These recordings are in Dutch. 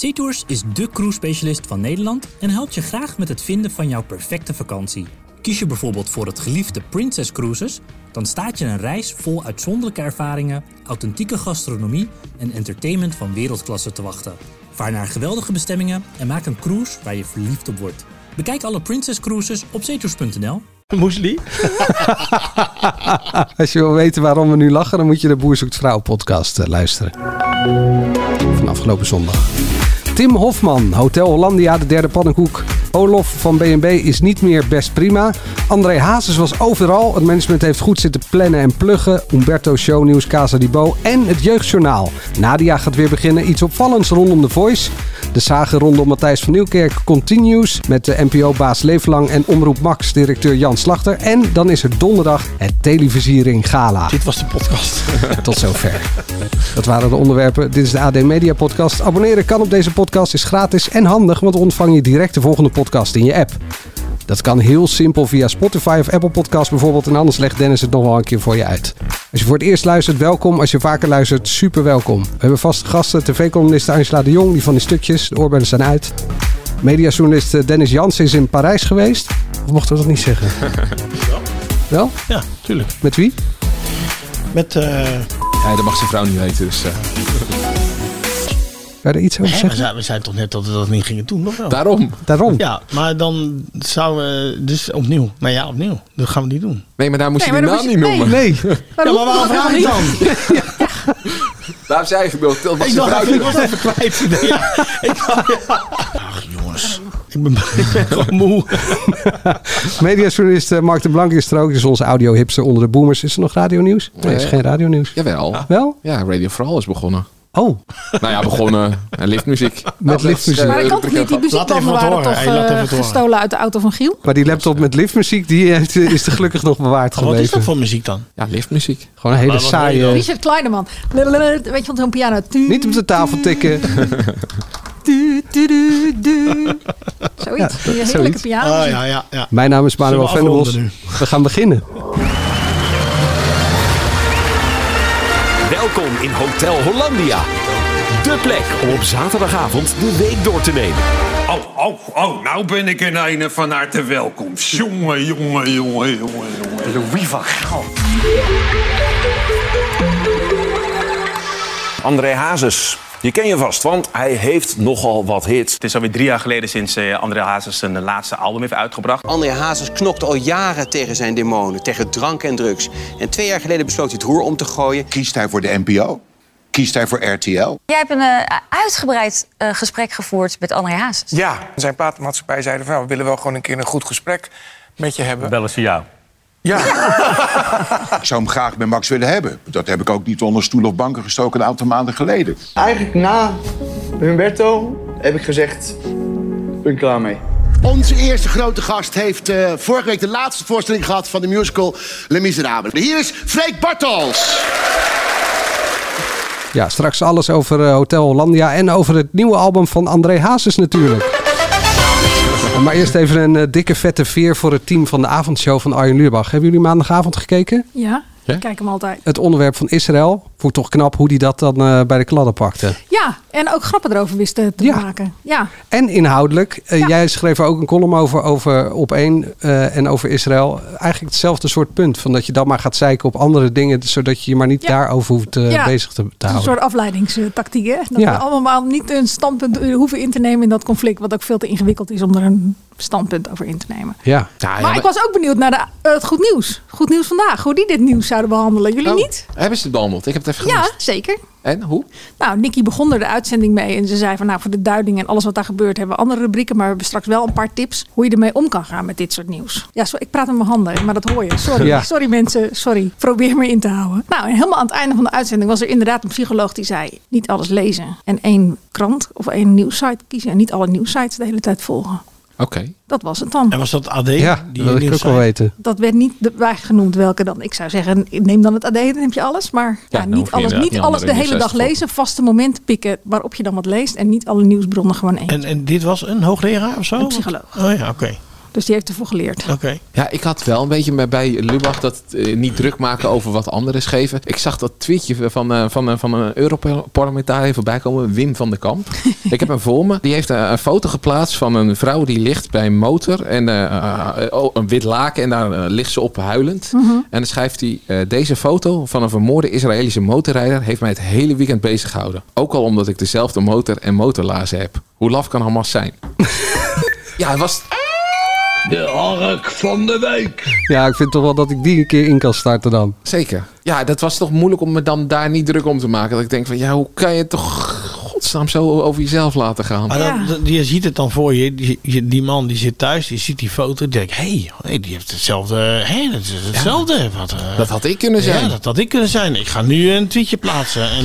SeaTours is de cruise specialist van Nederland en helpt je graag met het vinden van jouw perfecte vakantie. Kies je bijvoorbeeld voor het geliefde Princess Cruises, dan staat je een reis vol uitzonderlijke ervaringen, authentieke gastronomie en entertainment van wereldklasse te wachten. Vaar naar geweldige bestemmingen en maak een cruise waar je verliefd op wordt. Bekijk alle Princess Cruises op zeetours.nl. Moesli? Als je wil weten waarom we nu lachen, dan moet je de Boer Zoekt Vrouw podcast eh, luisteren. Van afgelopen zondag. Tim Hofman, Hotel Hollandia, de derde pannenkoek. Olof van B&B is niet meer best prima. André Hazes was overal. Het management heeft goed zitten plannen en pluggen. Umberto Shownieuws, Casa di Bo en het Jeugdjournaal. Nadia gaat weer beginnen. Iets opvallends rondom The Voice. De zagen rondom Matthijs van Nieuwkerk continues met de NPO-baas Leeflang en Omroep Max directeur Jan Slachter. En dan is er donderdag het televisiering gala. Dit was de podcast. Tot zover. Dat waren de onderwerpen. Dit is de AD Media Podcast. Abonneren kan op deze podcast, is gratis en handig, want ontvang je direct de volgende podcast in je app. Dat kan heel simpel via Spotify of Apple Podcasts bijvoorbeeld. En anders legt Dennis het nog wel een keer voor je uit. Als je voor het eerst luistert, welkom. Als je vaker luistert, super welkom. We hebben vaste gasten. TV-columniste Angela de Jong, die van de stukjes. De oorbellen zijn uit. Mediajournalist Dennis Jans is in Parijs geweest. Of mochten we dat niet zeggen? Wel? Ja, tuurlijk. Met wie? Met... eh Ja, dat mag zijn vrouw niet weten, dus... eh, Kan je er iets over hè, we, zeggen? zijn, we zijn toch net dat we dat niet gingen doen, nog wel? daarom. Daarom. Ja, maar dan zouden we dus opnieuw. Maar ja, opnieuw. Dat gaan we niet doen. Nee, maar daar moest Nee, je dan naam niet je- noemen. Nee. Ja, maar waarom vraag ik dan? Daar zei je. Dat was Ik zijn dacht ik was even kwijt. Nee, ja. Ik ja. Ach jongens, ik ben, ik ben gewoon moe. Mediajournalist eh, Mark de Blank is er ook. Dus onze audio-hipster onder de boomers. Is er nog radionieuws? Nee, is Nee. geen radionieuws. Jawel. Wel? Ja, Radio Vooral is begonnen. Oh, Nou ja, begonnen. En liftmuziek. Met liftmuziek. Maar dat kan toch niet? Die muziekbanden wat waren horen. toch Hey, laat even eh, wat horen. gestolen uit de auto van Giel? maar die laptop met liftmuziek, die heeft, is er gelukkig nog bewaard Wat is gebleven. dat voor muziek dan? Ja, liftmuziek. Gewoon een hele wat saaie... Richard Kleineman. Weet je van zo'n piano? Niet op de tafel tikken. Du, du, du, du. Zoiets. Die heerlijke piano. Oh ja, ja, ja. Mijn naam is Manuel Venderbos. afronden We gaan beginnen. Welkom in Hotel Hollandia. De plek om op zaterdagavond de week door te nemen. Oh, oh, oh, nou ben ik in een van harte welkom. Jongen, jongen, jongen, jongen, jongen. Louis van Gaal. André Hazes. Die ken je vast, want hij heeft nogal wat hits. Het is alweer drie jaar geleden sinds eh, André Hazes zijn laatste album heeft uitgebracht. André Hazes knokte al jaren tegen zijn demonen, tegen drank en drugs. En twee jaar geleden besloot hij het roer om te gooien. Kiest hij voor de NPO? Kiest hij voor RTL? Jij hebt een eh, uitgebreid eh, gesprek gevoerd met André Hazes. Ja, zijn platenmaatschappij zeiden van... "Nou, we willen wel gewoon een keer een goed gesprek met je hebben. Bellen ze jou. Ja, Ik zou hem graag bij Max willen hebben. Dat heb ik ook niet onder stoel of banken gestoken een aantal maanden geleden. eigenlijk na Humberto heb ik gezegd... ben klaar mee. Onze eerste grote gast heeft eh, vorige week de laatste voorstelling gehad van de musical Les Miserables. Hier is Freek Bartels. Ja, straks alles over eh, Hotel Hollandia en over het nieuwe album van André Hazes natuurlijk. Maar eerst even een eh, dikke vette veer voor het team van de avondshow van Arjen Lubach. Hebben jullie maandagavond gekeken? Ja, Ik kijk hem altijd. Het onderwerp van Israël. Vond toch knap hoe die dat dan eh, bij de kladden pakte. Ja, en ook grappen erover wisten te Ja. maken. Ja, En inhoudelijk. eh, Ja. Jij schreef er ook een column over, over op één eh, en over Israël. Eigenlijk hetzelfde soort punt. Van dat je dan maar gaat zeiken op andere dingen. Zodat je je maar niet Ja. daarover hoeft bezig te, te is een houden. soort afleidingstactiek. Hè? Dat Ja. we allemaal niet een standpunt hoeven in te nemen in dat conflict. Wat ook veel te ingewikkeld is om er een standpunt over in te nemen. Ja. Ja, maar ik was ook benieuwd naar de, eh, het goed nieuws. Goed nieuws vandaag. Hoe die dit nieuws zouden behandelen. Jullie Oh, niet? Hebben ze het behandeld? Ik heb het even Ja, gemist. zeker. En, hoe? Nou, Nicky begon er de uitzending mee. En ze zei van nou, voor de duiding en alles wat daar gebeurt... hebben we andere rubrieken. Maar we hebben straks wel een paar tips... hoe je ermee om kan gaan met dit soort nieuws. Ja, zo, ik praat met mijn handen, maar dat hoor je. Sorry, Ja. sorry mensen. Sorry. Probeer me in te houden. Nou, en helemaal aan het einde van de uitzending... was er inderdaad een psycholoog die zei... niet alles lezen en één krant of één nieuwssite kiezen... en niet alle nieuwssites de hele tijd volgen. Oké. Dat was het dan. En was dat AD? Ja, dat die wil ik ook wel weten. Dat werd niet bij genoemd welke dan. Ik zou zeggen, neem dan het AD, dan heb je alles. Maar ja, niet alles, niet alles de hele dag lezen. Vaste momenten pikken waarop je dan wat leest. En niet alle nieuwsbronnen gewoon één. En, en dit was een hoogleraar of zo? Een psycholoog. Oh ja, oké. Dus die heeft ervoor geleerd. Oké. Ja, ik had wel een beetje bij- bij Lubach dat eh, niet druk maken over wat anderen schreven. Ik zag dat tweetje van, eh, van, eh, van een Europarlementariër voorbij komen, Wim van der Kamp. ik heb hem voor me. Die heeft een foto geplaatst van een vrouw die ligt bij een motor en oh, een wit laken en daar ligt ze op huilend. Mhm. En dan schrijft hij, eh, deze foto van een vermoorde Israëlische motorrijder heeft mij het hele weekend bezig gehouden. Ook al omdat ik dezelfde motor en motorlazen heb. Hoe laf kan Hamas zijn? ja, het was... De hark van de week. Ja, ik vind toch wel dat ik die een keer in kan starten dan. Zeker. Ja, dat was toch moeilijk om me dan daar niet druk om te maken. Dat ik denk van, ja, hoe kan je toch godsnaam zo over jezelf laten gaan? Maar dan, dan- je ziet het dan voor je. Die, die man die zit thuis, die ziet die foto. Die denkt, hé, hey, hey, die heeft hetzelfde. Hé, dat is hetzelfde. Wat, eh, Dat had ik kunnen zijn. Ja, dat had ik kunnen zijn. Ik ga nu een tweetje plaatsen. En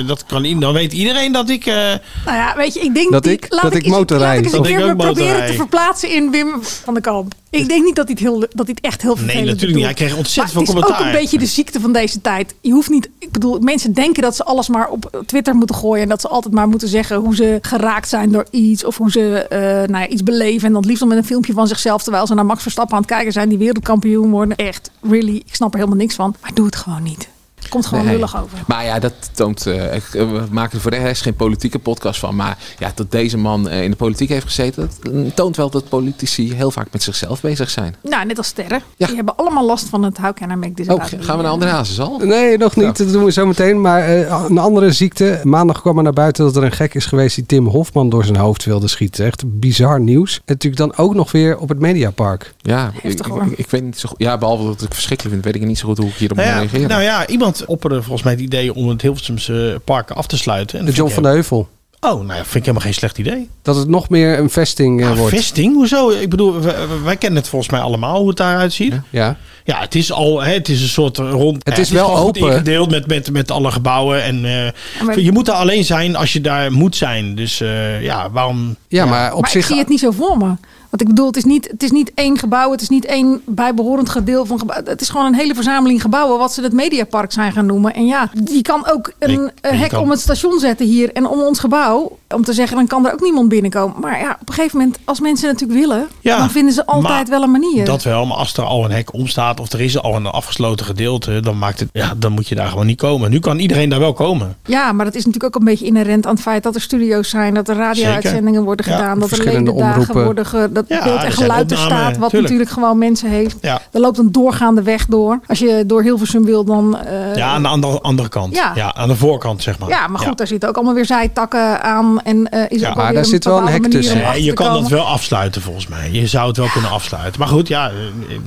eh, dat kan, dan weet iedereen dat ik... eh, Nou ja, weet je, ik denk Dat ik- laat dat ik eens- motorrijd. Laat ik eens een Dat ik keer proberen te verplaatsen in Wim van den Kamp. Ik denk niet dat het, heel, dat het echt heel vervelend natuurlijk niet. Hij kreeg ontzettend maar veel Het is commentaar. ook een beetje de ziekte van deze tijd. Je hoeft niet, ik bedoel, mensen denken dat ze alles maar op Twitter moeten gooien. En dat ze altijd maar moeten zeggen hoe ze geraakt zijn door iets. Of hoe ze eh, nou ja, iets beleven. En dan liefst met een filmpje van zichzelf. Terwijl ze naar Max Verstappen aan het kijken zijn. Die wereldkampioen worden. Echt, really. Ik snap er helemaal niks van. Maar doe het gewoon niet. Komt gewoon Nee. lullig over. Maar ja, dat toont. eh, ik- eh, we maken er voor de rest geen politieke podcast van. Maar ja, dat deze man eh, in de politiek heeft gezeten. Dat toont wel dat politici heel vaak met zichzelf bezig zijn. Nou, net als sterren. Die hebben allemaal last van het how can I make this Oh, me? gaan we naar André Hazes al? Nee, nog niet. Dat doen we zo meteen. Maar eh, een andere ziekte. Maandag kwam er naar buiten dat er een gek is geweest die Tim Hofman door zijn hoofd wilde schieten. Echt bizar nieuws. En natuurlijk dan ook nog weer op het Mediapark. Ja, ik, Heftig, ik, hoor. ik weet niet zo goed. Ja, behalve dat ik het verschrikkelijk vind, weet ik niet zo goed hoe ik hierop nou, moet ja, reageren. nou ja, iemand opperde volgens mij het idee om het Hilversumse park af te sluiten. En De John van de Heuvel. Oh, nou ja, vind ik helemaal geen slecht idee. Dat het nog meer een vesting eh, Ah, wordt. vesting? Hoezo? Ik bedoel, wij, wij kennen het volgens mij allemaal hoe het daaruit ziet. Ja. Ja, het is al, hè, het is een soort rond. Het is wel open. ingedeeld met, met, met alle gebouwen. En eh, maar- je moet er alleen zijn als je daar moet zijn. Dus eh, ja, waarom? Ja, maar op maar zich. ik zie het niet zo voor me. Want ik bedoel, het is, niet, het is niet één gebouw, het is niet één bijbehorend gedeelte van gebouw. Het is gewoon een hele verzameling gebouwen wat ze het Mediapark zijn gaan noemen. En ja, je kan ook een hek kan- om het station zetten hier en om ons gebouw. Om te zeggen, dan kan er ook niemand binnenkomen. Maar ja, op een gegeven moment, als mensen natuurlijk willen, Ja, dan vinden ze altijd maar wel een manier. Dat wel, maar als er al een hek om staat of er is al een afgesloten gedeelte, dan, maakt het, ja, dan moet je daar gewoon niet komen. Nu kan iedereen daar wel komen. Ja, maar dat is natuurlijk ook een beetje inherent aan het feit dat er studio's zijn, dat er radio-uitzendingen worden Ja, gedaan, dat er ledendagen worden, ge, dat Ja, beeld er en geluid er staat, wat tuurlijk. natuurlijk gewoon mensen heeft. Ja. Er loopt een doorgaande weg door. Als je door Hilversum wil, dan... eh, ja, aan de andere, andere kant. Ja. Ja. aan de voorkant, zeg maar. ja, maar goed, daar zitten ook allemaal weer zijtakken aan. En eh, is Ja, ook maar daar een zit wel een hek tussen. achter je kan dat wel afsluiten volgens mij. Je zou het wel kunnen afsluiten. Maar goed, ja. eh,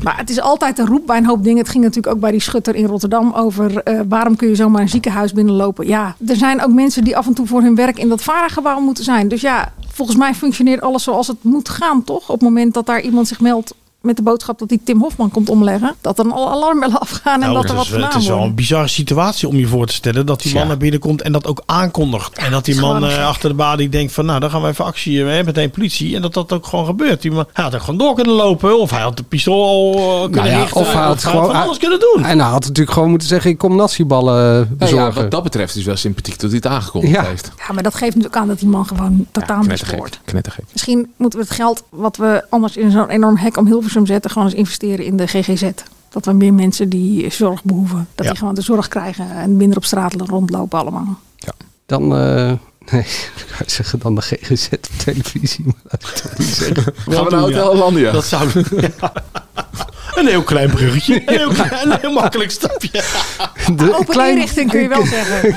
Maar het is altijd een roep bij een hoop dingen. Het ging natuurlijk ook bij die schutter in Rotterdam over eh, waarom kun je zomaar een ziekenhuis binnenlopen. Ja, er zijn ook mensen die af en toe voor hun werk in dat VARA-gebouw moeten zijn. Dus ja, volgens mij functioneert alles zoals het moet gaan, toch? Op het moment dat daar iemand zich meldt met de boodschap dat die Tim Hofman komt omleggen, dat dan alle alarmbellen afgaan en Nou, dat er het wat is, wel- gedaan het is wel een bizarre situatie om je voor te stellen. Dat die man Ja. naar binnen komt en dat ook aankondigt. En dat die man eh, achter de balie denkt van... nou, dan gaan we even actie, eh, meteen politie. En dat dat ook gewoon gebeurt. Die man, hij had er gewoon door kunnen lopen. Of hij had de pistool al eh, kunnen Nou ja, richten. of hij had gewoon. van alles kunnen doen. En hij had natuurlijk gewoon moeten zeggen: ik kom natieballen Nou ja, bezorgen. wat dat betreft is wel sympathiek dat hij het aangekondigd Ja. heeft. Ja, maar dat geeft natuurlijk aan dat die man gewoon totaal. Knettergek. Misschien moeten we het geld wat we anders in zo'n enorm hek om Hilversum zetten, gewoon eens investeren in de GGZ. Dat we meer mensen die zorg behoeven, dat Ja. die gewoon de zorg krijgen en minder op straat rondlopen allemaal. Dan. eh, nee, ik zeggen dan de GGZ op televisie. Maar dat wil ik toch niet zeggen. Gaan we naar ja. Hotel Hollandia? Dat zou... ja. Een heel klein bruggetje. Een heel, klein, een heel makkelijk stapje. De- Open inrichting kun je wel zeggen.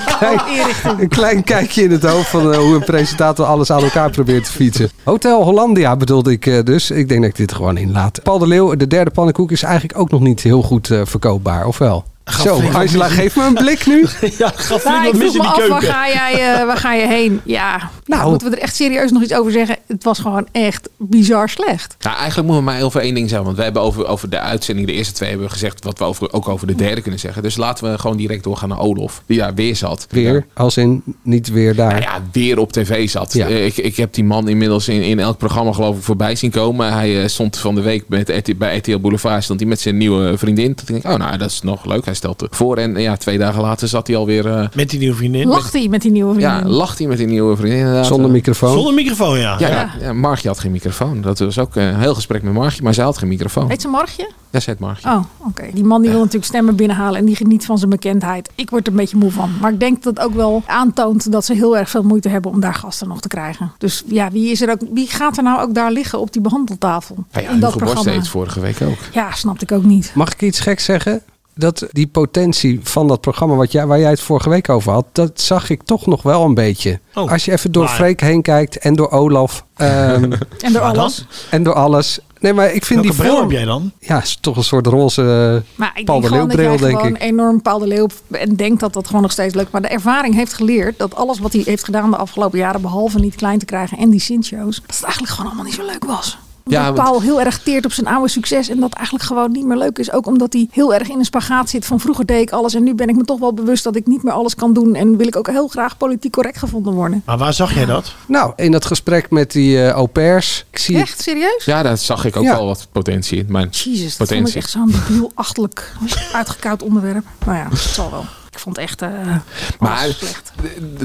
Inrichting. Een klein kijkje in het hoofd van eh, hoe een presentator alles aan elkaar probeert te fietsen. Hotel Hollandia bedoelde ik eh, dus. Ik denk dat ik dit gewoon in laat. Paul de Leeuw, de derde pannenkoek, is eigenlijk ook nog niet heel goed eh, verkoopbaar, of wel? Zo, Angela, geef me een blik nu. Ja, gaat Nou, ik vroeg me die af, waar ga, jij, eh, waar ga je heen? Ja, Nou. moeten we er echt serieus nog iets over zeggen? Het was gewoon echt bizar slecht. Nou, eigenlijk moeten we maar over één ding zeggen. Want we hebben over, over de uitzending, de eerste twee, hebben we gezegd wat we over, ook over de derde kunnen zeggen. Dus laten we gewoon direct doorgaan naar Olof, die daar weer zat. Weer, als in niet weer daar. Nou ja, weer op tv zat. Ja. Ik, ik heb die man inmiddels in, in elk programma geloof ik voorbij zien komen. Hij eh, stond van de week met, bij RTL Boulevard stond hij met zijn nieuwe vriendin. Toen denk ik, oh nou, dat is nog leuk. Hij stelt voor. En ja, twee dagen later zat hij alweer... eh Met die nieuwe vriendin. Lacht hij met die nieuwe vriendin? ja, lacht hij met die nieuwe vriendin inderdaad. Zonder microfoon. Zonder microfoon, ja. Ja, ja. ja, Margje had geen microfoon. Dat was ook een heel gesprek met Margje, maar zij had geen microfoon. Heet ze Margje? Ja, ze heet Margje. Oh, oké. Die man die wil natuurlijk stemmen binnenhalen en die geniet van zijn bekendheid. Ik word er een beetje moe van. Maar ik denk dat het ook wel aantoont dat ze heel erg veel moeite hebben om daar gasten nog te krijgen. Dus ja, wie, is er ook, wie gaat er nou ook daar liggen op die behandeltafel? Nou ja, in dat Hugo Borst programma. deed het vorige week ook. Ja, snapte ik ook niet. Mag ik iets geks zeggen? Dat die potentie van dat programma wat jij, waar jij het vorige week over had, dat zag ik toch nog wel een beetje. Oh. Als je even door Maar- Freek heen kijkt en door Olaf. ehm, En door alles. en door alles. Nee, maar ik vind Welke die bril vorm... heb jij dan? Ja, is toch een soort roze Maar ik Paul denk de Leeuw bril, denk gewoon ik. enorm Paul de Leeuw en denkt dat dat gewoon nog steeds leuk is. Maar de ervaring heeft geleerd dat alles wat hij heeft gedaan de afgelopen jaren, behalve niet klein te krijgen en die Sint-shows, dat het eigenlijk gewoon allemaal niet zo leuk was. Omdat Ja, Paul heel erg teert op zijn oude succes en dat eigenlijk gewoon niet meer leuk is. Ook omdat hij heel erg in een spagaat zit van vroeger deed ik alles en nu ben ik me toch wel bewust dat ik niet meer alles kan doen en wil ik ook heel graag politiek correct gevonden worden. Maar waar zag jij dat? Nou, in dat gesprek met die eh au pairs. Ik zie Echt serieus? Ja, daar zag ik ook Ja. wel wat potentie in. Jezus, dat vond ik potentie. echt zo'n debiel, achterlijk, uitgekoud onderwerp. Nou ja, het zal wel. Ik vond echt eh Maar slecht.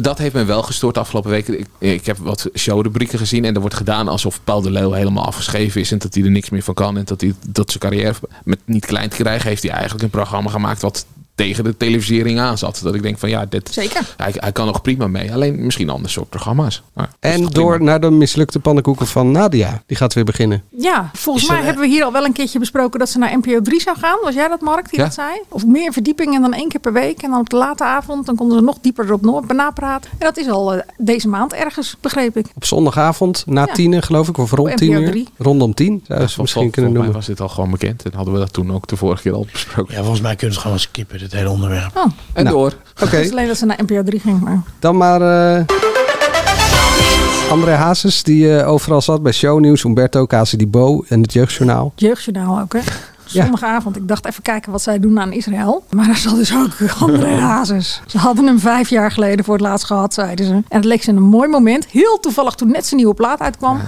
dat heeft me wel gestoord de afgelopen weken. Ik, ik heb wat showrubrieken gezien en er wordt gedaan alsof Paul de Leeuw helemaal afgeschreven is en dat hij er niks meer van kan en dat hij dat zijn carrière met niet klein te krijgen heeft hij eigenlijk een programma gemaakt wat tegen de televisiering aan zat. Dat ik denk van ja, dit, Zeker. hij, hij kan nog prima mee. Alleen misschien ander soort programma's. Maar En door prima. naar de mislukte pannenkoeken van Nadia. Die gaat weer beginnen. Ja, volgens Is mij er, hebben we hier al wel een keertje besproken dat ze naar NPO 3 zou gaan. Was jij dat, Mark, die Ja. dat zei? Of meer verdiepingen dan één keer per week. En dan op de late avond, dan konden ze nog dieper erop napraten. En dat is al eh, deze maand ergens, begreep ik. Op zondagavond na Ja. tienen geloof ik. Of rond tien uur. 3. Rondom tien. Zou Ja, ze vol- misschien vol- kunnen volgens mij noemen. was dit al gewoon bekend en hadden we dat toen ook de vorige keer al besproken. Ja, volgens mij kunnen ze het gewoon skippen, dit hele onderwerp. Oh, En Nou. door. Oké, het is alleen dat ze naar NPO 3 ging. Maar... dan maar... eh André Hazes, die eh, overal zat bij Shownieuws, Umberto, Casi di Bo en het Jeugdjournaal. Jeugdjournaal ook, hè? Zondagavond. Ik dacht even kijken wat zij doen aan Israël. Maar daar zat dus ook André Hazes. Ze hadden hem vijf jaar geleden voor het laatst gehad, zeiden ze. En het leek ze een mooi moment. Heel toevallig toen net zijn nieuwe plaat uitkwam.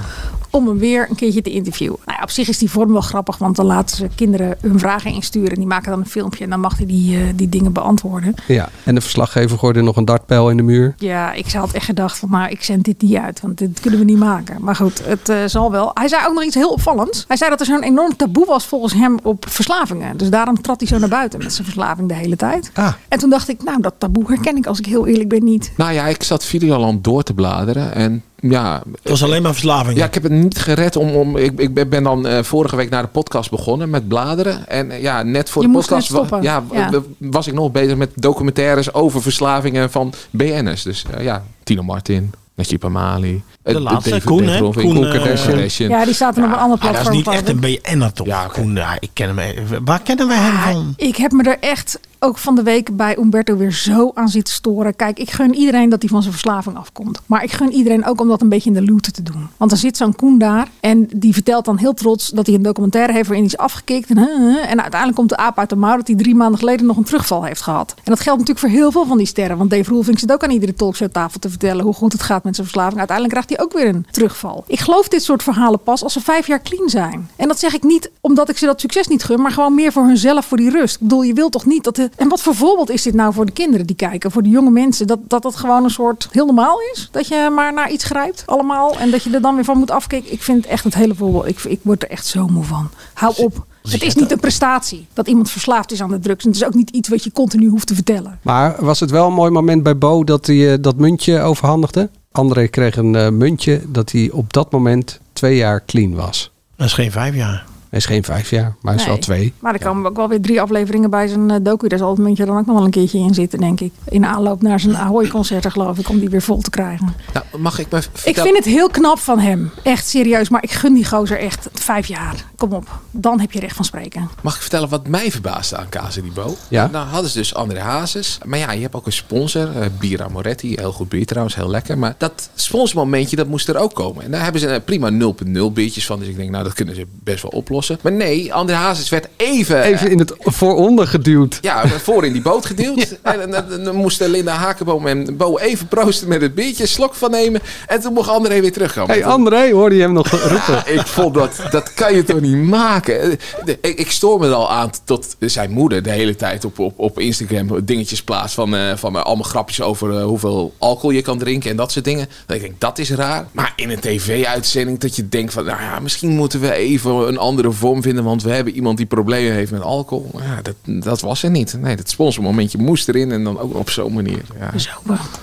Om hem weer een keertje te interviewen. Nou ja, op zich is die vorm wel grappig. Want dan laten ze kinderen hun vragen insturen. Die maken dan een filmpje. En dan mag hij die, eh, die dingen beantwoorden. Ja, en de verslaggever gooide nog een dartpijl in de muur. Ja, ik had echt gedacht van nou, ik zend dit niet uit, want dit kunnen we niet maken. Maar goed, het eh, zal wel. Hij zei ook nog iets heel opvallends. Hij zei dat er zo'n enorm taboe was volgens hem op verslavingen. Dus daarom trad hij zo naar buiten met zijn verslaving de hele tijd. Ah. En toen dacht ik, nou, dat taboe herken ik als ik heel eerlijk ben niet. Nou ja, ik zat Videoland door te bladeren en ja... Het was alleen maar verslaving. Ja, ik heb het niet gered om... om ik, ik ben dan eh, vorige week naar de podcast begonnen met bladeren. En eh, ja, net voor Je de moest podcast net wa- stoppen. ja, was ik nog bezig met documentaires over verslavingen van BN'ers. Dus eh, ja, Tino Martin, Najib Amali. Eh, De laatste, David Koen, hè? Koen, Koen eh, Kardashian. Ja, die zaten op een ander Ah, dat platform. is niet echt een. BN'er toch? Ja, Koen, ja, ik ken hem. even. Waar kennen wij hem van? Ik heb me er echt ook van de week bij Umberto weer zo aan zitten storen. Kijk, ik gun iedereen dat hij van zijn verslaving afkomt. Maar ik gun iedereen ook om dat een beetje in de looten te doen. Want er zit zo'n Koen daar en die vertelt dan heel trots dat hij een documentaire heeft waarin hij is afgekikt. En, huh. en uiteindelijk komt de aap uit de mouw dat hij drie maanden geleden nog een terugval heeft gehad. En dat geldt natuurlijk voor heel veel van die sterren. Want Dave Roelvink zit ook aan iedere talkshowtafel te vertellen hoe goed het gaat met zijn verslaving. Uiteindelijk krijgt hij ook weer een terugval. Ik geloof dit soort verhalen pas als ze vijf jaar clean zijn. En dat zeg ik niet omdat ik ze dat succes niet gun, maar gewoon meer voor hunzelf, voor die rust. Ik bedoel, je wilt toch niet dat de... En wat voor voorbeeld is dit nou voor de kinderen die kijken, voor de jonge mensen? Dat dat, dat gewoon een soort heel normaal is? Dat je maar naar iets grijpt, allemaal, en dat je er dan weer van moet afkijken? Ik vind echt het hele voorbeeld, ik, ik word er echt zo moe van. Hou op. Het is niet een prestatie dat iemand verslaafd is aan de drugs. En het is ook niet iets wat je continu hoeft te vertellen. Maar was het wel een mooi moment bij Bo dat hij eh, dat muntje overhandigde? André kreeg een eh, muntje dat hij op dat moment twee jaar clean was. Dat is geen vijf jaar. Hij is geen vijf jaar, maar hij is wel Nee. twee. Maar er komen ook wel weer drie afleveringen bij zijn eh, docu. Daar zal het muntje dan ook nog wel een keertje in zitten, denk ik. In aanloop naar zijn Ahoy-concerten, geloof ik, om die weer vol te krijgen. Nou, mag ik me Ik vind het heel knap van hem. Echt serieus. Maar ik gun die gozer echt vijf jaar. Kom op. Dan heb je recht van spreken. Mag ik vertellen wat mij verbaasde aan Casa di Bo? Ja. Nou hadden ze dus André Hazes. Maar ja, je hebt ook een sponsor. eh Bira Moretti. Heel goed bier trouwens. Heel lekker. Maar dat sponsormomentje, dat moest er ook komen. En daar hebben ze eh, prima 0.0 biertjes van. Dus ik denk, nou dat kunnen ze best wel oplossen. Oplossen. Maar nee, André Hazes werd even... Even in het vooronder geduwd. Ja, voor in die boot gedeeld. En, en, en dan moesten Linda Hakenboom en Bo even proosten met het biertje, slok van nemen. En toen mocht André weer terugkomen. hey, André, hoorde je hem nog roepen? Ja, ik vond dat, dat kan je toch niet maken. Ik, ik stoor me er al aan tot zijn moeder de hele tijd op, op, op Instagram dingetjes plaatst van, eh, van eh, allemaal grapjes over eh, hoeveel alcohol je kan drinken en dat soort dingen. Ik denk, dat is raar. Maar in een tv-uitzending dat je denkt van, nou ja, misschien moeten we even een andere vorm vinden, want we hebben iemand die problemen heeft met alcohol. Maar Ja, dat, dat was er niet. Nee, dat sponsormomentje moest erin en dan ook op zo'n manier. Ja.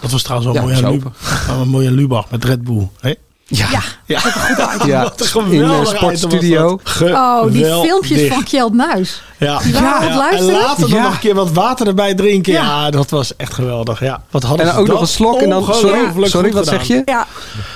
Dat was trouwens wel Ja, mooi, aan zopen. Lubach, wel mooi aan Lubach met Red Bull. Hè? Ja, ja. Ja, Wat een in item sportstudio. Oh, die filmpjes van Kjeld Nuis. Ja, Die waren aan het en later dan Ja. nog een keer wat water erbij drinken. Ja, Ja. dat was echt geweldig. Ja. Wat hadden En ze dan ook nog een slok en dan... Sorry, sorry wat zeg je? Ja,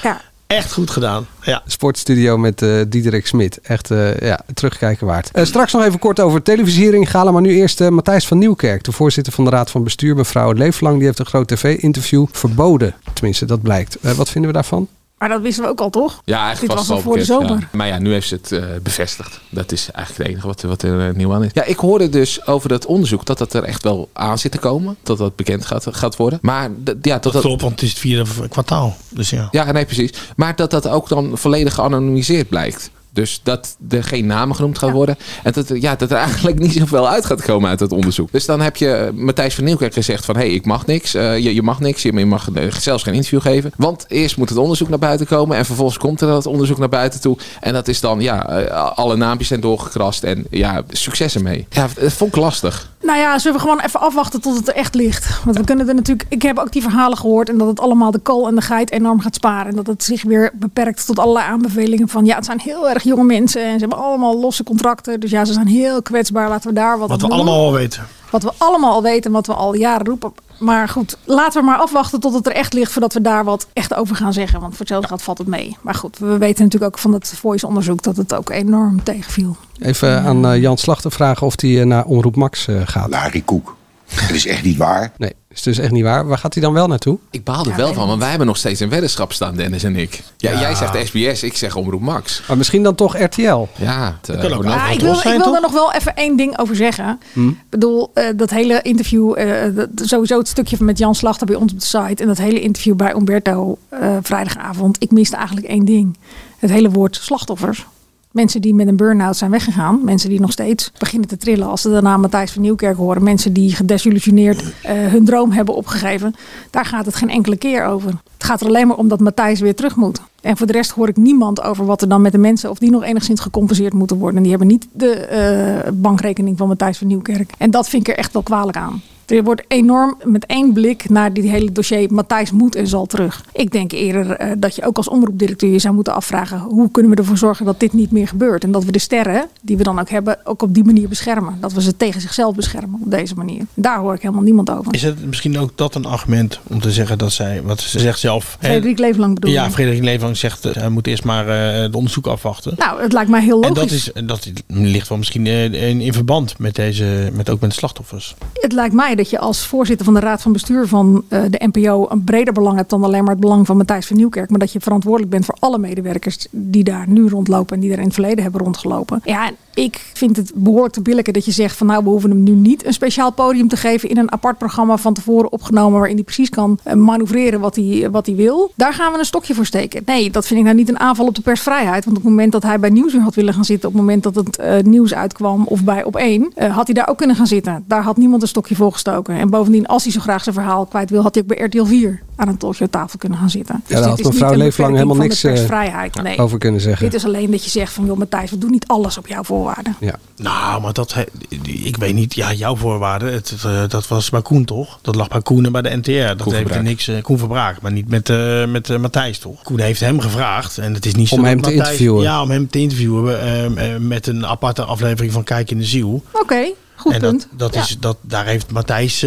ja. Echt goed gedaan. Ja. Sportstudio met eh Diederik Smit. Echt eh, ja, terugkijken waard. Eh, straks nog even kort over televisiering. Gala, maar nu eerst Matthijs van Nieuwkerk. De voorzitter van de Raad van Bestuur, mevrouw Leeflang. Die heeft een groot tv-interview verboden. Tenminste, dat blijkt. Wat vinden we daarvan? Maar dat wisten we ook al, toch? Ja, eigenlijk Dit was was het al voor de zomer. ja. Maar ja, nu heeft ze het eh, bevestigd. Dat is eigenlijk het enige wat, wat er eh, nieuw aan is. Ja, ik hoorde dus over dat onderzoek dat dat er echt wel aan zit te komen. Dat dat bekend gaat, gaat worden. Maar ja, dat, dat, Klopt, want het is het vierde kwartaal. Dus ja. ja, nee, precies. Maar dat dat ook dan volledig geanonimiseerd blijkt. Dus dat er geen namen genoemd gaan worden. En dat, er- ja, dat er eigenlijk niet zoveel uit gaat komen uit het onderzoek. Dus dan heb je eh, Matthijs van Nieuwkerk gezegd van... hé, hey, ik mag niks. Eh, je, je mag niks. Je je mag eh, zelfs geen interview geven. Want eerst moet het onderzoek naar buiten komen. En vervolgens komt er dat onderzoek naar buiten toe. En dat is dan, ja, eh, alle naampjes zijn doorgekrast. En ja, succes ermee. Ja, dat vond ik lastig. Nou ja, zullen we gewoon even afwachten tot het er echt ligt. Want we kunnen er natuurlijk. Ik heb ook die verhalen gehoord. En dat het allemaal de kool en de geit enorm gaat sparen. En dat het zich weer beperkt tot allerlei aanbevelingen van. Ja, het zijn heel erg jonge mensen. En ze hebben allemaal losse contracten. Dus ja, ze zijn heel kwetsbaar. Laten we daar wat Wat we doen. allemaal al weten. Wat we allemaal al weten en wat we al jaren roepen. Maar goed, laten we maar afwachten tot het er echt ligt voordat we daar wat echt over gaan zeggen. Want voor hetzelfde gaat valt het mee. Maar goed, we weten natuurlijk ook van het Voice onderzoek dat het ook enorm tegenviel. Even aan eh, Jan Slachter vragen of hij eh, naar Omroep Max eh, gaat. Larry Koek. Dat is echt niet waar. Nee, is dus echt niet waar. Waar gaat hij dan wel naartoe? Ik baal er wel van, want wij hebben nog steeds een weddenschap staan, Dennis en ik. Ja, Jij zegt SBS, ik zeg Omroep Max. Maar misschien dan toch RTL? Ja, het, eh, kan ook ik wil, zijn, ik wil er nog wel even één ding over zeggen. Hm? Ik bedoel, eh, dat hele interview, eh, dat- sowieso het stukje met Jan Slachter bij ons op de site. En dat hele interview bij Umberto eh, vrijdagavond. Ik miste eigenlijk één ding. Het hele woord slachtoffers. Mensen die met een burn-out zijn weggegaan. Mensen die nog steeds beginnen te trillen als ze daarna Matthijs van Nieuwkerk horen. Mensen die gedesillusioneerd eh, hun droom hebben opgegeven. Daar gaat het geen enkele keer over. Het gaat er alleen maar om dat Matthijs weer terug moet. En voor de rest hoor ik niemand over wat er dan met de mensen... of die nog enigszins gecompenseerd moeten worden. En die hebben niet de eh, bankrekening van Matthijs van Nieuwkerk. En dat vind ik er echt wel kwalijk aan. Er wordt enorm met één blik naar die hele dossier Matthijs moet en zal terug. Ik denk eerder eh, dat je ook als omroepdirecteur je zou moeten afvragen... hoe kunnen we ervoor zorgen dat dit niet meer gebeurt? En dat we de sterren die we dan ook hebben ook op die manier beschermen. Dat we ze tegen zichzelf beschermen op deze manier. Daar hoor ik helemaal niemand over. Is het misschien ook dat een argument om te zeggen dat zij, wat ze zegt zelf. Frederik Leeflang bedoel Ja? Frederik Leeflang zegt, eh, hij moet eerst maar eh het onderzoek afwachten. Nou, het lijkt mij heel En logisch. dat, is, dat ligt wel misschien eh, in, in verband met, deze, met ook met de slachtoffers. Het lijkt mij dat je als voorzitter van de raad van bestuur van eh, de NPO een breder belang hebt dan alleen maar het belang van Matthijs van Nieuwkerk. Maar dat je verantwoordelijk bent voor alle medewerkers die daar nu rondlopen en die daar in het verleden hebben rondgelopen. Ja, ik vind het behoorlijk te billijken dat je zegt van nou we hoeven hem nu niet een speciaal podium te geven in een apart programma van tevoren opgenomen waarin hij precies kan eh, manoeuvreren wat hij, wat hij wil. Daar gaan we een stokje voor steken. Nee, dat vind ik nou niet een aanval op de persvrijheid. Want op het moment dat hij bij Nieuwsuur had willen gaan zitten, op het moment dat het eh, nieuws uitkwam of bij op één, eh, had hij daar ook kunnen gaan zitten. Daar had niemand een stokje voor gestoken. En bovendien, als hij zo graag zijn verhaal kwijt wil, had hij ook bij RTL 4 aan een talkshow-tafel kunnen gaan zitten. Dus Ja, daar dit had is niet mevrouw Leeflang beperking helemaal van de niks, persvrijheid. Nee. over kunnen zeggen. Dit is alleen dat je zegt van, joh Matthijs, we doen niet alles op jouw voorwaarden. Ja. Nou, maar dat, ik weet niet, ja, jouw voorwaarden, het, eh, dat was bij Koen toch? Dat lag bij Koen en bij de NTR. Dat Koen heeft er niks, eh, Koen Verbraak, maar niet met, eh, met Matthijs toch? Koen heeft hem gevraagd en het is niet zo Om hem te Matthijs- interviewen. Ja, om hem te interviewen met een aparte aflevering van Kijk in de Ziel. Oké, goed en punt. dat, dat Ja. is, dat, daar heeft Matthijs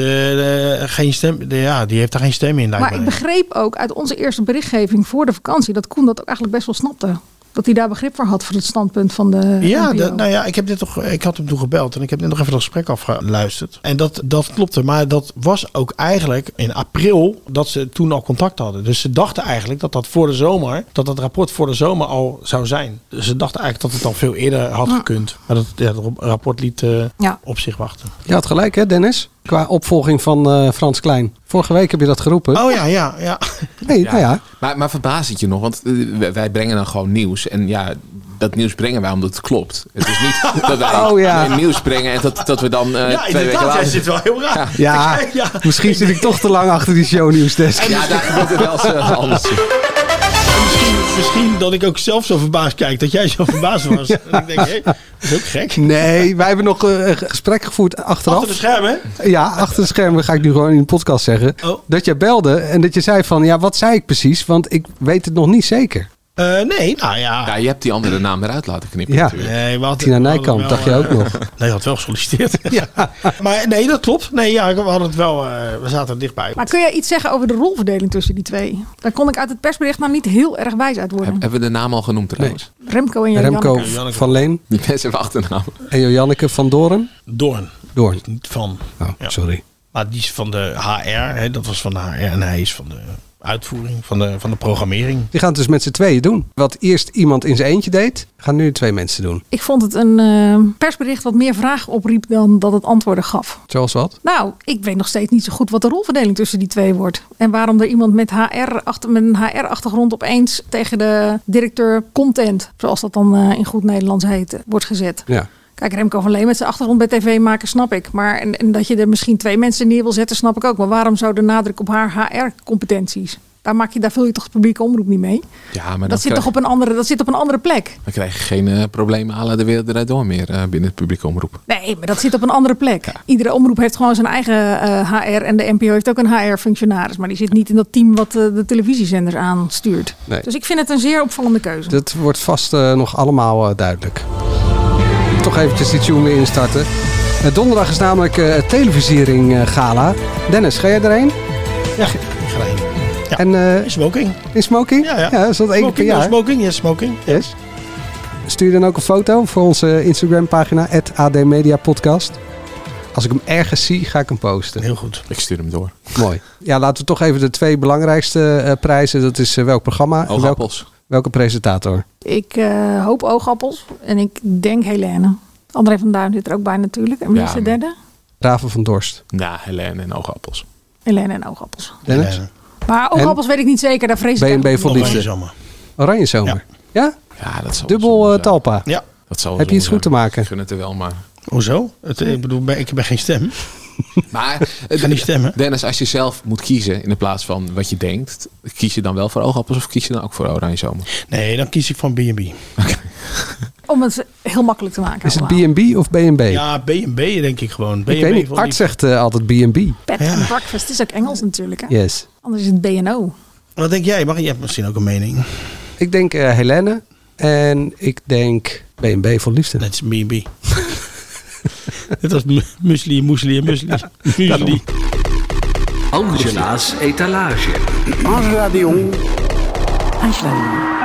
geen stem, de- ja, die heeft daar geen stem in. Maar ik begreep ook uit onze eerste berichtgeving voor de vakantie dat Koen dat ook eigenlijk best wel snapte. Dat hij daar begrip voor had voor het standpunt van de Ja, dat, nou ja, ik heb dit toch, ik had hem toen gebeld en ik heb net nog even het gesprek afgeluisterd. En dat, dat klopte, maar dat was ook eigenlijk in april dat ze toen al contact hadden. Dus ze dachten eigenlijk dat dat voor de zomer, dat dat rapport voor de zomer al zou zijn. Dus ze dachten eigenlijk dat het al veel eerder had Ja. gekund. Maar dat, ja, het rapport liet eh, Ja. op zich wachten. Je had gelijk hè Dennis? Qua opvolging van eh, Frans Klein. Vorige week heb je dat geroepen. Oh ja, ja, ja. Nee, nou ja. Maar, maar verbaast het je nog? Want eh, wij- brengen dan gewoon nieuws. En ja, dat nieuws brengen wij omdat het klopt. Het is niet dat wij Oh, ja. nieuws brengen en dat, dat we dan eh, ja, twee weken later... jij zit wel heel raar. Ja, Ja. misschien zit ik toch te lang achter die shownieuwsdesk. Ja, daar gebeurt het wel eens anders. En Misschien, dat ik ook zelf zo verbaasd kijk dat jij zo verbaasd was. En ik denk, hé, dat is ook gek. Nee, wij hebben nog eh, een gesprek gevoerd achteraf. Achter de schermen? Ja, achter de schermen ga ik nu gewoon in de podcast zeggen. Oh. Dat jij belde en dat je zei van, ja, wat zei ik precies? Want ik weet het nog niet zeker. Eh, nee, nou ja. Ja, je hebt die andere naam eruit laten knippen Ja. natuurlijk. Nee, we hadden- Tina Nijkamp, wel, dacht je ook eh, nog. Nee, je had wel gesolliciteerd. ja. Maar nee, dat klopt. Nee, ja, we hadden het wel. eh, we zaten er dichtbij. Maar kun jij iets zeggen over de rolverdeling tussen die twee? Daar kon ik uit het persbericht nou niet heel erg wijs uit worden. Heb- hebben we de naam al genoemd trouwens? Remco en Jan Remco Janneke. van Leen Die mensen hebben achternaam. en Janneke van Doorn. Doorn. Doorn. Niet van. Oh, Ja. sorry. Maar die is van de HR. Hè, dat was van de HR. En hij is van de uitvoering, van de, van de programmering. Die gaan het dus met z'n tweeën doen. Wat eerst iemand in zijn eentje deed, gaan nu twee mensen doen. Ik vond het een eh, persbericht wat meer vragen opriep dan dat het antwoorden gaf. Zoals wat? Nou, ik weet nog steeds niet zo goed wat de rolverdeling tussen die twee wordt. En waarom er iemand met, HR achter, met een HR-achtergrond opeens tegen de directeur content, zoals dat dan eh, in goed Nederlands heet, wordt gezet. Ja. Kijk, Remco van Leen met zijn achtergrond bij tv maken, snap ik. Maar en, en dat je er misschien twee mensen neer wil zetten, snap ik ook. Maar waarom zou de nadruk op haar HR-competenties? Daar, maak je, daar vul je toch de publieke omroep niet mee? Ja, maar Dat zit, krijg, toch op een andere, dat zit op een andere plek? dan krijg je geen eh, problemen la de wereld eruit door meer eh, binnen het publieke omroep. Nee, maar dat zit op een andere plek. Iedere omroep heeft gewoon zijn eigen eh, HR. En de NPO heeft ook een HR-functionaris. Maar die zit niet in dat team wat eh, de televisiezenders aanstuurt. Nee. Dus ik vind het een zeer opvallende keuze. Dat wordt vast eh, nog allemaal eh, duidelijk. Toch eventjes die tune weer instarten. Eh, donderdag is namelijk eh, het televisiering eh, gala. Dennis, ga jij erheen? Ja, ik ga erheen. Ja. En eh, Smoking. in smoking? Ja, ja. dat is dat één keer per Smoking, no jaar. smoking, yes, smoking. Yes. Stuur dan ook een foto voor onze Instagram pagina, AD Media Podcast. Als ik hem ergens zie, ga ik hem posten. Heel goed. Ik stuur hem door. Mooi. Ja, laten we toch even de twee belangrijkste eh, prijzen. Dat is welk programma Oogappels. Welke presentator. Ik eh, hoop oogappels. En ik denk Helene. André van Duin zit er ook bij natuurlijk. En wie Ja, is de derde? Raven van Dorst. Ja, Helene en oogappels. Helene en oogappels. Dennis? Maar oogappels weet ik niet zeker. Daar vrees ik BNB voor liefde. zomer. Oranje zomer. Ja? Ja, dat zal Dubbel eh, talpa. Ja. Dat zal Heb je iets goed te maken? Ik gun het er wel, maar... Hoezo? Het, ik bedoel, ik heb geen stem. Maar ga niet stemmen. Dennis, als je zelf moet kiezen in de plaats van wat je denkt, kies je dan wel voor oogappels of kies je dan ook voor oranje zomer? Nee, dan kies ik van B&B. Om het heel makkelijk te maken. Is het. B&B of B&B? Ja, B&B denk ik gewoon. ik weet niet. Art zegt eh, altijd B&B. Bed and breakfast is ook Engels natuurlijk. Hè? Yes. Anders is het BNO. Wat denk jij? Mag je hebt misschien ook een mening. Ik denk eh, Helene. En ik denk B&B voor liefde. Dat is B&B. Dit was mu- muesli, muesli en muesli. Muesli. Angela's etalage. Angela de Jong.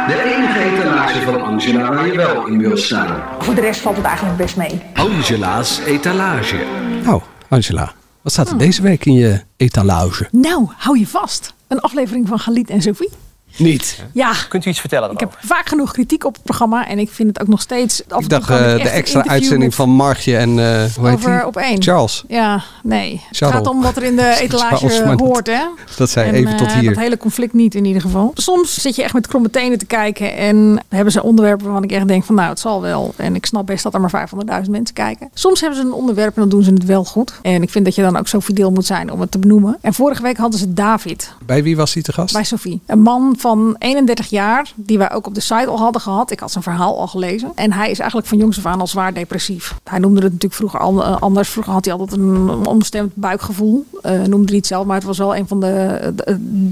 De enige etalage van Angela waar je wel in wil staan. Voor de rest valt het eigenlijk best mee. Angela's etalage. Nou, Angela. Wat staat er deze week in je etalage? Nou, hou je vast. Een aflevering van Galit en Sophie. Niet. Ja, Kunt u iets vertellen ik heb vaak genoeg kritiek op het programma. En ik vind het ook nog steeds... Af en Ik dacht eh, ik de extra uitzending van Margje en uh, hoe heet over die? op één. Charles. Ja, nee. Het Charles. gaat om wat er in de etalage Charles, dat- hoort, hè? dat zei En, even tot eh, hier. Dat hele conflict niet in ieder geval. Soms zit je echt met kromme tenen te kijken en hebben ze onderwerpen waarvan ik echt denk van nou, het zal wel. En ik snap best dat er maar 500.000 mensen kijken. Soms hebben ze een onderwerp en dan doen ze het wel goed. En ik vind dat je dan ook zo fideel moet zijn om het te benoemen. En vorige week hadden ze David Bij wie was hij te gast? bij Sophie. Een man van 31 jaar, die wij ook op de site al hadden gehad. Ik had zijn verhaal al gelezen. En hij is eigenlijk van jongs af aan al zwaar depressief. Hij noemde het natuurlijk vroeger eh, anders. Vroeger had hij altijd een onbestemd buikgevoel. Eh, noemde hij het zelf, maar het was wel een van de,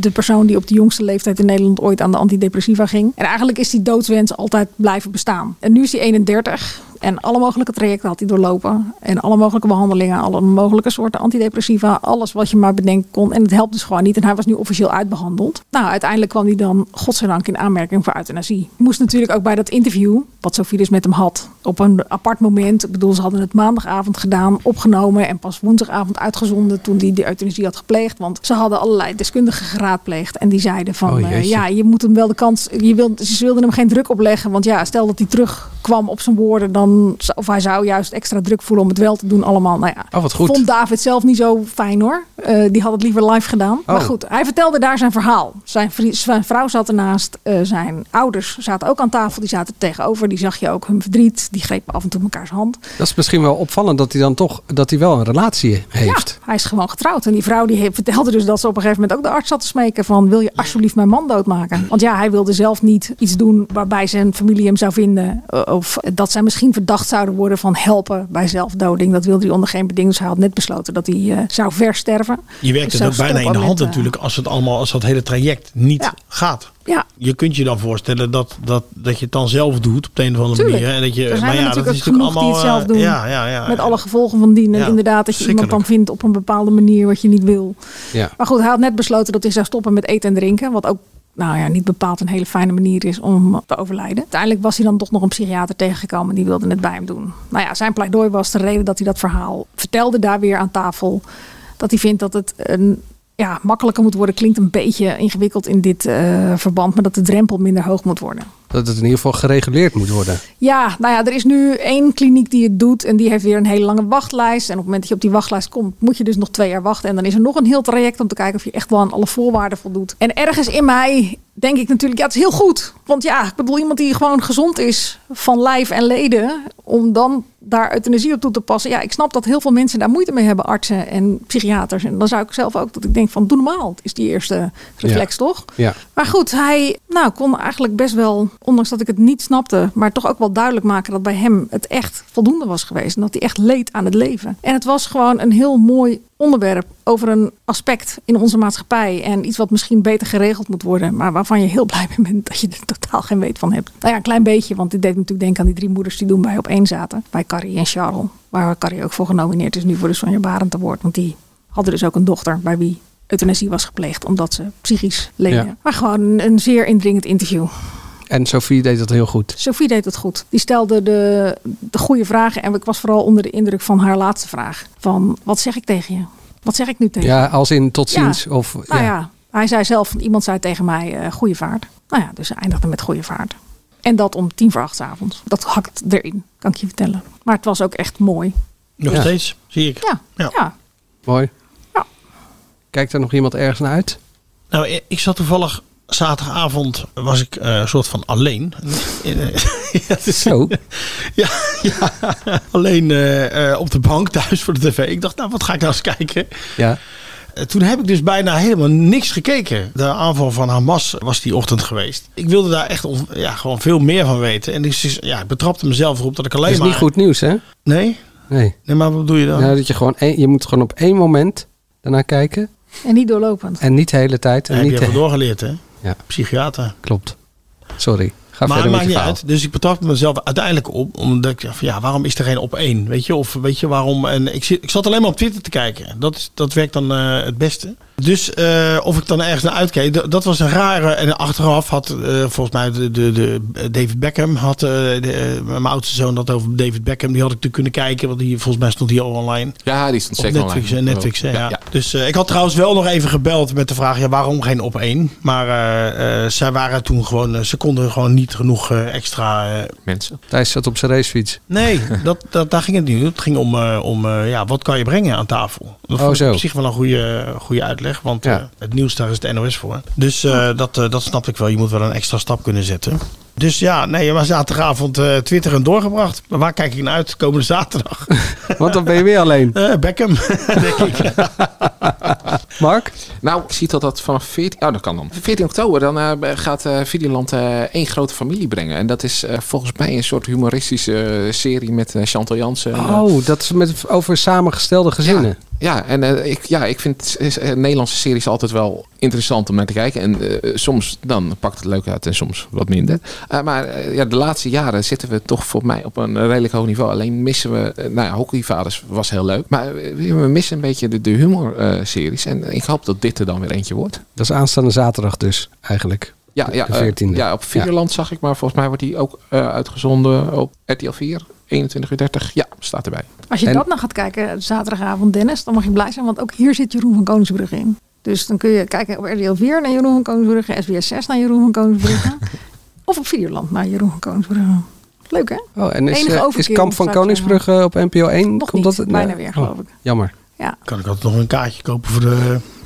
de, persoon die op de jongste leeftijd in Nederland ooit aan de antidepressiva ging. En eigenlijk is die doodswens altijd blijven bestaan. En nu is hij 31. En alle mogelijke trajecten had hij doorlopen. En alle mogelijke behandelingen, alle mogelijke soorten antidepressiva. Alles wat je maar bedenken kon. En het helpt dus gewoon niet. En hij was nu officieel uitbehandeld. Nou, uiteindelijk kwam hij dan, godzijdank, in aanmerking voor euthanasie. Moest natuurlijk ook bij dat interview, wat Sophie dus met hem had, op een apart moment. Ik bedoel, ze hadden het maandagavond gedaan, opgenomen. En pas woensdagavond uitgezonden toen hij de euthanasie had gepleegd. Want ze hadden allerlei deskundigen geraadpleegd. En die zeiden van, Oh, eh, ja, je moet hem wel de kans... Je wilt, ze wilden hem geen druk opleggen. Want ja, stel dat hij terugkwam op zijn woorden. Dan, of hij zou juist extra druk voelen om het wel te doen allemaal. Nou ja, Oh, wat goed. vond David zelf niet zo fijn hoor. Eh, die had het liever live gedaan. Maar Oh. goed, hij vertelde daar zijn verhaal. Zijn, zijn vrouw zat ernaast. eh, zijn ouders zaten ook aan tafel. Die zaten er tegenover. Die zag je ook hun verdriet. Die grepen af en toe mekaars hand. Dat is misschien wel opvallend dat hij dan toch dat hij wel een relatie heeft. Hij is gewoon getrouwd. En die vrouw die heeft- vertelde dus dat ze op een gegeven moment ook de arts zat te smeken van wil je alsjeblieft mijn man doodmaken? Want ja, hij wilde zelf niet iets doen waarbij zijn familie hem zou vinden. eh, Of dat zij misschien verdacht zouden worden van helpen bij zelfdoding. Dat wilde hij onder geen beding. Dus hij had net besloten dat hij eh, zou versterven. Je werkt Dus het ook bijna in de hand met, eh, natuurlijk als het allemaal als dat hele traject niet Ja. gaat. Ja. Je kunt je dan voorstellen dat, dat, dat je het dan zelf doet op de een of andere Tuurlijk. manier. En dat je, er zijn maar er ja, natuurlijk dat is natuurlijk genoeg die het allemaal, zelf eh, doen. Ja, ja, ja. met alle gevolgen van dien. En Ja, inderdaad, dat je iemand dan vindt op een bepaalde manier wat je niet wil. Ja. Maar goed, hij had net besloten dat hij zou stoppen met eten en drinken. Wat ook nou ja, niet bepaald een hele fijne manier is om te overlijden. Uiteindelijk was hij dan toch nog een psychiater tegengekomen. Die wilde het bij hem doen. Nou ja, zijn pleidooi was de reden dat hij dat verhaal vertelde daar weer aan tafel. Dat hij vindt dat het een, ja, makkelijker moet worden. Klinkt een beetje ingewikkeld in dit eh, verband. Maar dat de drempel minder hoog moet worden. Dat het in ieder geval gereguleerd moet worden. Ja, nou ja, er is nu één kliniek die het doet en die heeft weer een hele lange wachtlijst. En op het moment dat je op die wachtlijst komt, moet je dus nog twee jaar wachten. En dan is er nog een heel traject om te kijken of je echt wel aan alle voorwaarden voldoet. En ergens in mij denk ik natuurlijk, ja, het is heel goed. Want ja, ik bedoel, iemand die gewoon gezond is van lijf en leden, om dan daar euthanasie op toe te passen. Ja, ik snap dat heel veel mensen daar moeite mee hebben, artsen en psychiaters. En dan zou ik zelf ook dat ik denk van, doe normaal. Is die eerste reflex, toch? Ja. Maar goed, hij nou, kon eigenlijk best wel, ondanks dat ik het niet snapte, maar toch ook wel duidelijk maken dat bij hem het echt voldoende was geweest. En dat hij echt leed aan het leven. En het was gewoon een heel mooi onderwerp over een aspect in onze maatschappij. En iets wat misschien beter geregeld moet worden, maar waarvan je heel blij mee bent dat je er totaal geen weet van hebt. Nou ja, een klein beetje, want dit deed me natuurlijk denken aan die drie moeders die doen bij op één zaten. Bij Carrie en Charles, waar Carrie ook voor genomineerd is nu voor de Sonja Barend Award. Want die hadden dus ook een dochter bij wie euthanasie was gepleegd omdat ze psychisch leden. Ja. Maar gewoon een zeer indringend interview. En Sophie deed dat heel goed. Sophie deed het goed. Die stelde de, de goede vragen. En ik was vooral onder de indruk van haar laatste vraag. Van, wat zeg ik tegen je? Wat zeg ik nu tegen je? Ja, als in tot Ja. ziens. Of, Nou ja, hij zei zelf, iemand zei tegen mij, eh goede vaart. Nou ja, dus ze eindigde met goede vaart. En dat om tien voor acht 's avonds. Dat hakt erin, kan ik je vertellen. Maar het was ook echt mooi. Nog Ja. steeds, zie ik. Ja, Ja. ja. Mooi. Ja. Kijkt er nog iemand ergens naar uit? Nou, ik zat toevallig zaterdagavond was ik eh, een soort van alleen. Eh, ja, het is Zo. Ja, ja. alleen eh, eh, op de bank thuis voor de tv. Ik dacht, nou, wat ga ik nou eens kijken? Ja. Toen heb ik dus bijna helemaal niks gekeken. De aanval van Hamas was die ochtend geweest. Ik wilde daar echt on- ja, gewoon veel meer van weten. En dus, ja, ik betrapte mezelf erop dat ik alleen Dat is maar... niet goed nieuws, hè? Nee? Nee. Nee, maar wat bedoel je dan? Nou, dat je gewoon één, je moet gewoon op één moment daarnaar kijken. En niet doorlopend. En niet de hele tijd. En heb niet je de- even doorgeleerd, hè? Ja. Psychiater. Klopt. Sorry. Ga maar het maakt niet uit. Dus ik betrapte mezelf uiteindelijk op. Omdat ik dacht, van, ja, waarom is er geen op één? Weet je, of weet je waarom? En ik, zit, ik zat alleen maar op Twitter te kijken. Dat, is, dat werkt dan eh, het beste. Dus eh, of ik dan ergens naar uitkeek, dat was een rare. En achteraf had eh, volgens mij de, de, de, David Beckham, had de, mijn oudste zoon dat over David Beckham. Die had ik natuurlijk kunnen kijken, want die, volgens mij stond hij al online. Ja, die stond zeker Netflix, online. Netflix hè, Ja, ja. ja. Dus eh, ik had trouwens wel nog even gebeld met de vraag: ja, waarom geen op één? Maar eh, eh, zij waren toen gewoon, ze konden gewoon niet genoeg eh, extra. eh, Mensen. Thijs zat op zijn racefiets. nee, dat, dat, daar ging het niet. om. Het ging om, eh, om eh, ja, wat kan je brengen aan tafel? Dat Oh, vond ik zo. op zich wel een goede, goede uitleg, want Ja. eh, het nieuws daar is de NOS voor. Dus eh, dat, dat snap ik wel. Je moet wel een extra stap kunnen zetten. Dus ja, nee, maar zaterdagavond eh Twitter en doorgebracht. Maar waar kijk ik naar uit? Komende zaterdag. Want dan ben je weer alleen. Eh, Beckham, denk ik. Mark? Nou, ik zie dat dat vanaf 14... Oh, dat kan dan. 14 oktober dan eh, gaat eh Videoland eh één grote familie brengen. En dat is eh, volgens mij een soort humoristische serie met eh, Chantal Jansen. Oh, dat is met, over samengestelde gezinnen. Ja, en eh, ik, ja, ik vind eh, Nederlandse series altijd wel interessant om naar te kijken. En eh, soms dan pakt het leuk uit en soms wat minder. Maar ja, de laatste jaren zitten we toch voor mij op een redelijk hoog niveau. Alleen missen we, nou ja, Hockeyvaders was heel leuk. Maar we missen een beetje de, de humor-series. en ik hoop dat dit er dan weer eentje wordt. Dat is aanstaande zaterdag dus, eigenlijk. Ja, ja, de 14e. ja op Videoland zag ik, maar volgens mij wordt die ook uitgezonden op RTL 4. 21 uur 30. Ja, staat erbij. Als je En- dat nou gaat kijken, zaterdagavond Dennis, dan mag je blij zijn. Want ook hier zit Jeroen van Koningsbrugge in. Dus dan kun je kijken op RTL 4 naar Jeroen van Koningsbrugge, SBS 6 naar Jeroen van Koningsbrugge. of op Videoland naar Jeroen van Koningsbrugge. Leuk hè? Oh, en is, Enige eh, is Kamp van. Koningsbrugge op NPO 1? Nog Komt niet, dat, bijna nee. weer, Oh, geloof ik. Jammer. Ja, Kan ik altijd nog een kaartje kopen voor de,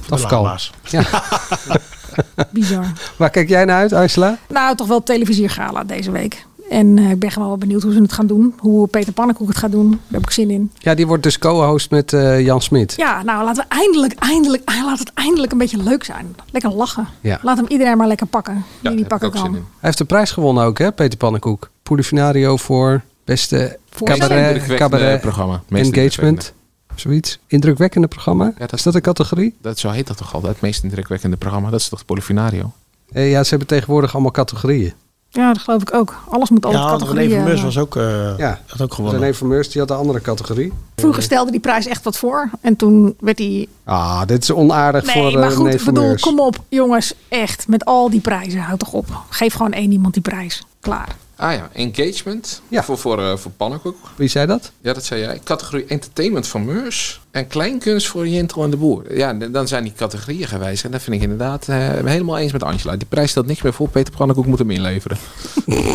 voor de Afkal. lama's. Ja. bizar. Waar kijk jij naar uit, Angela? Nou, toch wel het televisiegala deze week. En eh, ik ben gewoon wel benieuwd hoe ze het gaan doen. Hoe Peter Pannenkoek het gaat doen. Daar heb ik zin in. Ja, die wordt dus co-host met eh, Jan Smit. Ja, nou laten we eindelijk, eindelijk, laat het eindelijk een beetje leuk zijn. Lekker lachen. Ja. Laat hem iedereen maar lekker pakken. Die die pakken ook zin kan. Hij heeft de prijs gewonnen ook, hè, Peter Pannenkoek. Polifinario voor beste cabaret, cabaret programma. Meest engagement. Zoiets. Indrukwekkende programma? is dat een categorie? Dat, zo heet dat toch altijd, het meest indrukwekkende programma. Dat is toch het Polifinario? Eh, ja, ze hebben tegenwoordig allemaal categorieën. Ja, dat geloof ik ook. Alles moet altijd Ja, categorieën. René Vermeurs eh, was ook, eh Ja. had ook gewonnen. René Vermeurs die had een andere categorie. Vroeger stelde die prijs echt wat voor. En toen werd hij... Ah, dit is onaardig Nee, voor eh, maar goed, René ik bedoel, kom op jongens. Echt, met al die prijzen. Houd toch op. Geef gewoon één iemand die prijs. Klaar. Ah ja, engagement voor, voor, eh, voor Pannenkoek. Wie zei dat? Ja, dat zei jij. Categorie entertainment van Meurs. En kleinkunst voor Jentel en de Boer. Ja, dan zijn die categorieën gewijzigd. En dat vind ik inderdaad eh, helemaal eens met Angela. Die prijs stelt niks meer voor. Peter Pannenkoek moet hem inleveren.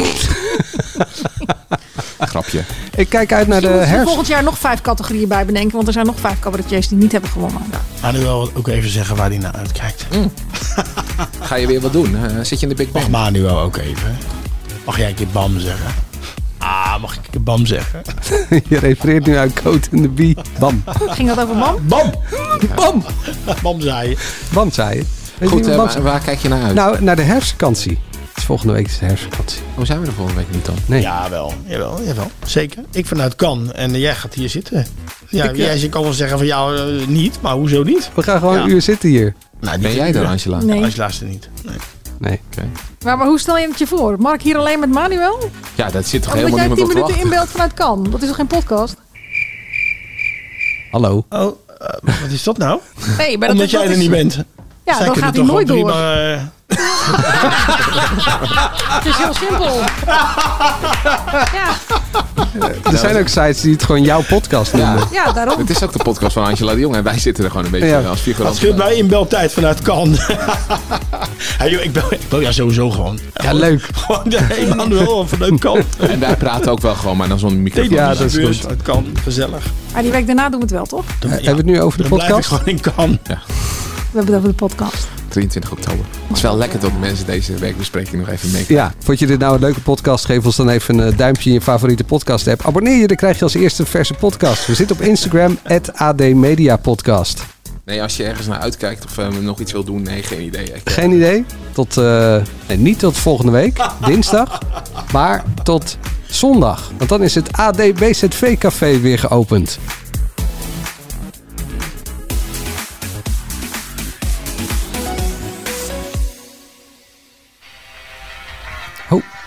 Grapje. Ik kijk uit naar de herfst. volgend jaar nog vijf categorieën bij bedenken. Want er zijn nog vijf cabaretiers die niet hebben gewonnen. Maar nu wel ook even zeggen waar hij naar uitkijkt. Ga je weer wat doen? Eh, zit je in de Big Bang? Mag Manuel ook even. Mag jij een keer bam zeggen? Ah, mag ik een keer bam zeggen? Je refereert nu aan Coat in de Bie. Bam. Ging dat over man? Bam! Bam! Bam zei je. Bam zei je. Weet je Goed, eh, waar, kijk je naar uit? Nou, naar de herfstvakantie. Het is volgende week is de herfstvakantie. Hoe zijn we er volgende week niet dan? Nee. Jawel, jawel, jawel. Zeker. Ik vanuit kan en jij gaat hier zitten. Ja, Ik, eh, jij kan wel zeggen van jou eh, niet, maar hoezo niet? We gaan gewoon Ja. een uur zitten hier. Nou, Ben jij er, Angela? Nee. Angela is er niet. Nee. Nee. Maar, maar hoe stel je het je voor? Mark hier alleen met Manuel? Ja, dat zit toch Omdat helemaal jij niemand tien op te minuten wachten. inbeeldt vanuit kan. Dat is toch geen podcast? Hallo. Oh, eh, wat is dat nou? Nee, maar dat Omdat is- jij dat er is- niet bent. Ja, Zij dan gaat hij nooit door. prima, eh, Het is heel simpel. ja. Er zijn ook sites die het gewoon jouw podcast noemen. ja, daarom. Het is ook de podcast van Angela de Jong. En wij zitten er gewoon een beetje Ja. als Dat figuranten. scheelt mij in beltijd vanuit kan. hey, joh, ik, bel, ik bel ja sowieso gewoon. Ja, leuk. Gewoon de Emanuel vanuit kan. En wij praten ook wel gewoon, maar dan zonder microfoon. Ja, dat is goed. Het kan, gezellig. Maar die week daarna doen we het wel, toch? Dan, Hebben we het nu over de dan blijf ik podcast? gewoon in kan. We hebben het over de podcast. 23 oktober. Het is wel lekker dat mensen deze weekbespreking nog even mee. Ja, vond je dit nou een leuke podcast? Geef ons dan even een duimpje in je favoriete podcast app. Abonneer je, dan krijg je als eerste een verse podcast. We zitten op Instagram, @admediapodcast. Nee, als je ergens naar uitkijkt of eh, nog iets wil doen, nee, geen idee. Ik, eh, Geen idee. Tot, eh, nee, niet tot volgende week, dinsdag, maar tot zondag. Want dan is het AD BZV Café weer geopend.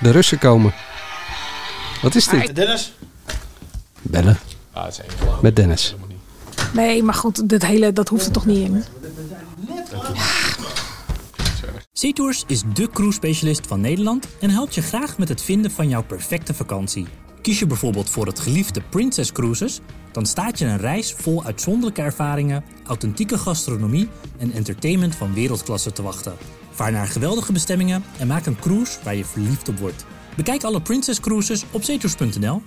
De Russen komen. Wat is dit? Dennis? Bellen. Ah, het is één Met Dennis. Nee, maar goed, dit hele, dat hoeft er toch niet in. SeaTours is de cruise-specialist van Nederland en helpt je graag met het vinden van jouw perfecte vakantie. Kies je bijvoorbeeld voor het geliefde Princess Cruises, dan staat je een reis vol uitzonderlijke ervaringen, authentieke gastronomie en entertainment van wereldklasse te wachten. Vaar naar geweldige bestemmingen en maak een cruise waar je verliefd op wordt. Bekijk alle Princess Cruises op zeetours.nl